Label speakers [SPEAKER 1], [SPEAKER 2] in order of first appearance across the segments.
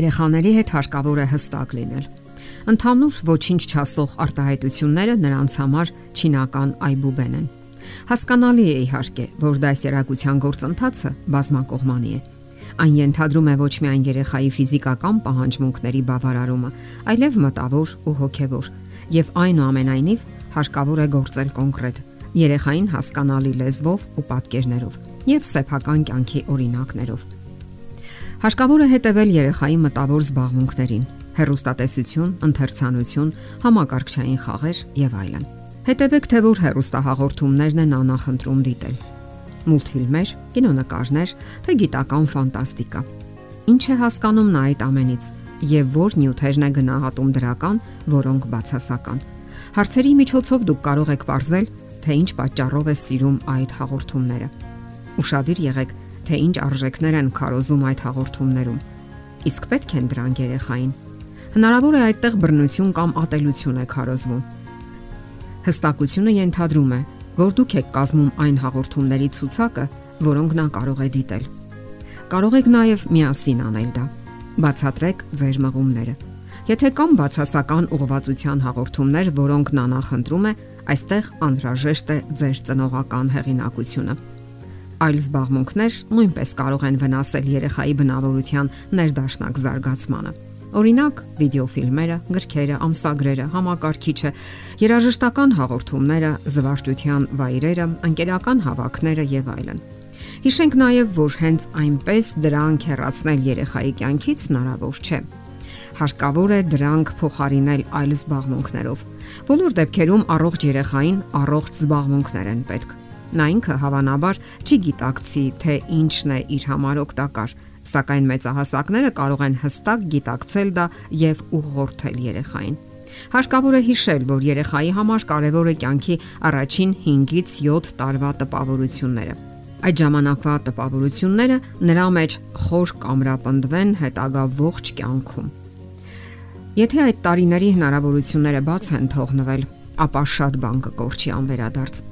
[SPEAKER 1] Երեխաների հետ հարկավոր է հստակ լինել։ Ընդհանուր ոչինչ չասող արտահայտությունները նրանց համար չինական այբուբեն են։ Հասկանալի է իհարկե, որ դասերակցության գործընթացը բազմակողմանի է։ Այն ենթադրում է ոչ միայն երեխայի ֆիզիկական պահանջմունքների բավարարումը, այլև մտավոր ու հոգևոր, եւ այնուամենայնիվ հարկավոր է գործել կոնկրետ երեխային հասկանալի լեզվով ու պատկերներով եւ սեփական կյանքի օրինակներով։ Հարկավոր է հետևել երեխայի մտավոր զբաղմունքներին՝ հերոստատեսություն, ընթերցանություն, համակարգչային խաղեր եւ այլն։ Հետևեք թե որ հերոստահաղորդումներն են անախընտրում դիտել։ Մուլտֆիլմեր, կինոնկարներ, թե գիտական ֆանտաստիկա։ Ինչ է հասկանում նա այդ ամենից եւ որ նյութերն է գնահատում դրական, որոնք բացասական։ Հարցերի միջոցով դուք կարող եք ողրզել, թե ինչ պատճառով է սիրում այդ հաղորդումները։ Ուշադիր եղեք, թե ինչ արժեքներ են քարոզում այդ հաղորդումներում։ Իսկ պետք են դրանք երեխային։ Հնարավոր է այդտեղ բռնություն կամ ատելություն է քարոզվում։ Հստակությունը ենթադրում է, որ դուք եք կազմում այն հաղորդումների ցուցակը, որոնք նա կարող է դիտել։ Կարող եք նաև միասին անել դա։ Բացատրեք ձեր մղումները։ Եթե կան բացասական ուղղվածության հաղորդումներ, որոնք նա նախընտրում է, այստեղ անհրաժեշտ է ձեր ծնողական հեղինակությունը այլ զբաղմունքներ նույնպես կարող են վնասել երեխայի բնավորության ներդաշնակ զարգացմանը։ Օրինակ, վիդեոֆիլմերը, գրքերը, ամսագրերը, համակարգիչը, երաժշտական հաղորդումները, զվարճության վայրերը, ընկերական հավաքները եւ այլն։ Հիշենք նաև, որ հենց այնպես դրանք հեռացնել երեխայի կյանքից հնարավոր չէ հարկավոր է դրանք փոխարինել այլ զբաղմունքներով։ Բոլոր դեպքերում առողջ երեխային առողջ զբաղմունքներ են պետք։ Նա ինքը հավանաբար չի գիտակցի, թե ինչն է իր համար օգտակար, սակայն մեծահասակները կարող են հստակ գիտակցել դա եւ ուղղորդել երեխային։ Հարկավոր է հիշել, որ երեխայի համար կարևոր է կյանքի առաջին 5-ից 7 տարվա տպավորությունները։ Այդ ժամանակվա տպավորությունները նրա մեջ խոր կամրապնդվեն հետագա ողջ կյանքում։ Եթե այդ տարիների հնարավորությունները բաց են թողնվել, ապա շատ բան կկորչի անվերադարձ։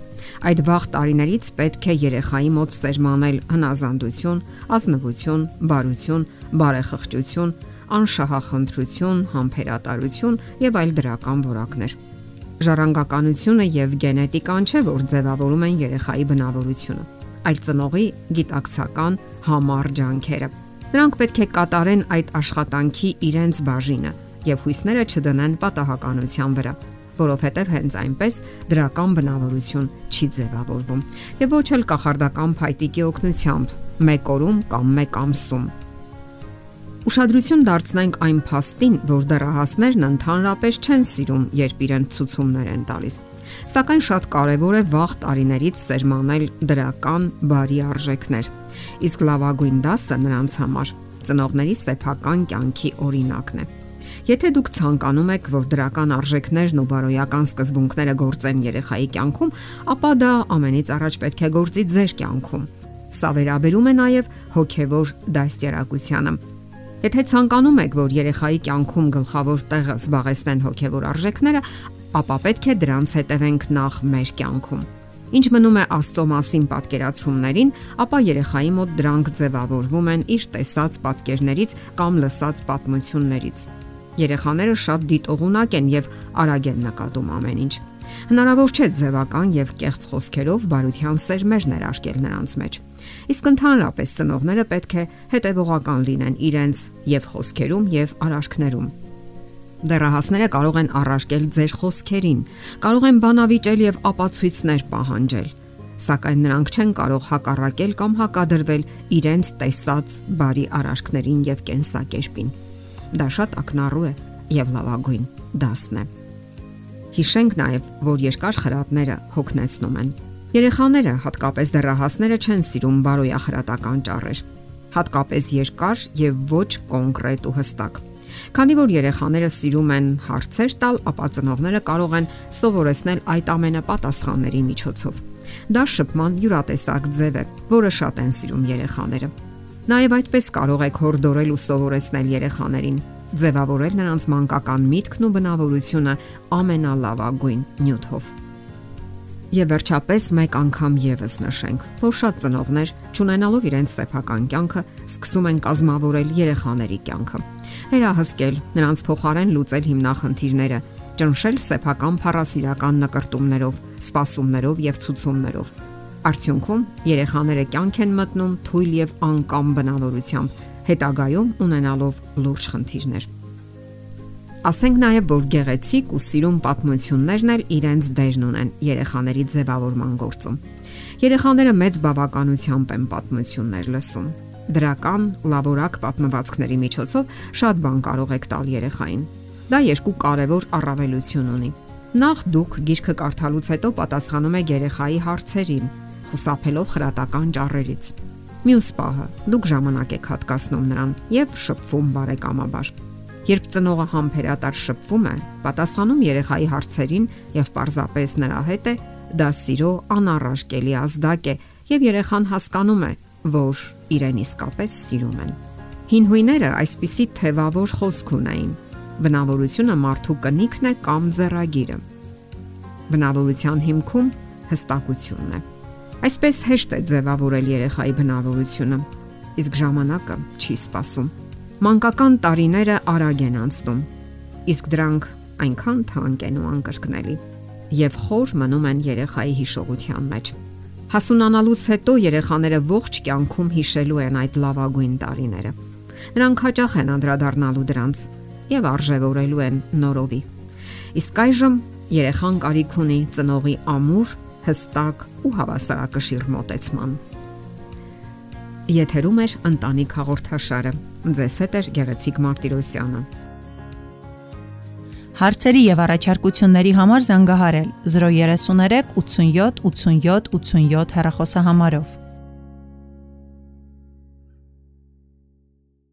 [SPEAKER 1] Այդ վաղ տարիներից պետք է երեխայի մոտ սերմանել հնազանդություն, ազնվություն, բարություն, բարեխղճություն, անշահախնդրություն, համբերատարություն եւ այլ դրական որակներ։ Ժառանգականությունը եւ գենետիկան չէ, որ ձևավորում են երեխայի բնավորությունը, այլ ծնողի գիտակցական համառ ջանքերը։ Նրանք պետք է կատարեն այդ աշխատանքի իրենց բաժինը եւ հույսները չդնեն պատահականության վրա որովհետև հենց այնպես դրական բնավորություն չի ձևավորվում եւ ոչ էլ կախարդական փայտիկի օգնությամբ մեկ օրում կամ մեկ ամսում Ուշադրություն դարձնենք այն փաստին, որ դեռահասներն ընդհանրապես չեն սիրում, երբ իրենց ցուցումներ են տալիս։ Սակայն շատ կարևոր է վաղ տարիներից սերմանել դրական բարի արժեքներ։ Իսկ լավագույն դասը նրանց համար ծնողների սեփական կյանքի օրինակն է։ Եթե դուք ցանկանում եք, որ դրական արժեքներն ու բարոյական սկզբունքները գործեն երեխայի կյանքում, ապա դա ամենից առաջ պետք է գործի ձեր կյանքում։ Սա վերաբերում է նաև հոգևոր դաստիարակությանը։ Եթե ցանկանում եք, որ երեխայի կյանքում գլխավոր տեղը զբաղեցնեն հոգևոր արժեքները, ապա պետք է դրանց հետևենք նախ մեր կյանքում։ Ինչ մնում է Աստծո մասին պատկերացումներին, ապա երեխայի մոտ դրանք ձևավորվում են իր տեսած պատկերներից կամ լսած պատմություններից։ Երեխաները շատ դիտողունակ են եւ արագ են նկատում ամեն ինչ։ Հնարավոր չէ ձևական եւ կեղծ խոսքերով բարության սերմեր ներարկել նրանց մեջ։ Իսկ ընդհանրապես ծնողները պետք է հետևողական լինեն իրենց եւ խոսքերում եւ արարքներում։ Դեռահասները կարող են առարկել ձեր խոսքերին, կարող են բանավիճել եւ ապացույցներ պահանջել, սակայն նրանք չեն կարող հակառակել կամ հակադրվել իրենց տեսած բարի արարքներին եւ կենսակերպին։ Դա շատ ակնառու է եւ լավագույն դասն է։ Հիշենք նաեւ, որ երկար խրատները հոգնեցնում են։ Երեխաները, հատկապես դեռահասները, չեն սիրում բարոյախրատական ճառեր, հատկապես երկար եւ ոչ կոնկրետ ու հստակ։ Քանի որ երեխաները սիրում են հարցեր տալ, ապա ծնողները կարող են սովորեցնել այդ ամենը պատասխանների միջոցով։ Դա շփման յուրատեսակ ձև է, որը շատ են սիրում երեխաները։ Նաև այդպես կարող եք հորդորել ու սովորեցնել երեխաներին, ձևավորել նրանց մանկական միտքն ու բնավորությունը ամենալավագույն նյութով։ Եվ վերջապես մեկ անգամ եւս նշենք, որ շատ ծնողներ, ճանաչելով իրենց սեփական կյանքը, սկսում են կազմավորել երեխաների կյանքը։ Վերահսկել, նրանց փոխարեն լուծել հիմնախնդիրները, ճնշել սեփական փառասիրական նկարտումներով, սпасումներով եւ ցուցումներով Արդյունքում երեխաները կյանք են մտնում թույլ եւ անկամ բնավորությամբ, հետագայում ունենալով լուրջ խնդիրներ։ Ասենք նաև, որ գեղեցիկ ու սիրուն պատմություններն էլ իրենց դերն ունեն երեխաների ձևավորման գործում։ Երեխաները մեծ բավականությամբ են պատմություններ լսում։ Դրական, լաբորակ պատմվածքների միջոցով շատ բան կարող եք տալ երեխային։ Դա երկու կարևոր առավելություն ունի։ Նախ դուք գիրքը կարդալուց հետո պատասխանում եք երեխայի հարցերին, խուսափելով խրատական ճառերից։ Մյուս պահը դուք ժամանակ եք հատկացնում նրան եւ շփվում բարեկամաբար։ Երբ ծնողը համբերատար շփվում է, պատասխանում երեխայի հարցերին եւ պարզապես նրա հետ է, դա սիրո անառարկելի ազդակ է եւ երեխան հասկանում է, որ իրեն իսկապես սիրում են։ Հին հույները այսպիսի թևավոր խոսք ունեին. բնավորությունը մարդու կնիքն է կամ ձեռագիրը։ Բնավորության հիմքում հստակությունն է։ Այսպես հեշտ է ձևավորել երեխայի բնավորությունը, իսկ ժամանակը չի սпасում։ Մանկական տարիները արագ են անցնում, իսկ դրանք այնքան թանկ են ու անկրկնելի եւ խոր մնում են երեխայի հիշողության մեջ։ Հասունանալուց հետո երեխաները ողջ կյանքում հիշելու են այդ լավագույն տարիները։ Նրանք հաճախ են անդրադառնալու դրանց եւ արժևորելու են նորովի։ Իսկ այժմ երեխան կարիք ունի ծնողի ամուր հստակ ու հավասարակշիռ մոտեցման։ Եթերում է ընտանիք հաղորդաշարը։ Ձեզ հետ է Գեղեցիկ Մարտիրոսյանը։
[SPEAKER 2] Հարցերի եւ առաջարկությունների համար զանգահարել 033 87 87 87 հեռախոսահամարով։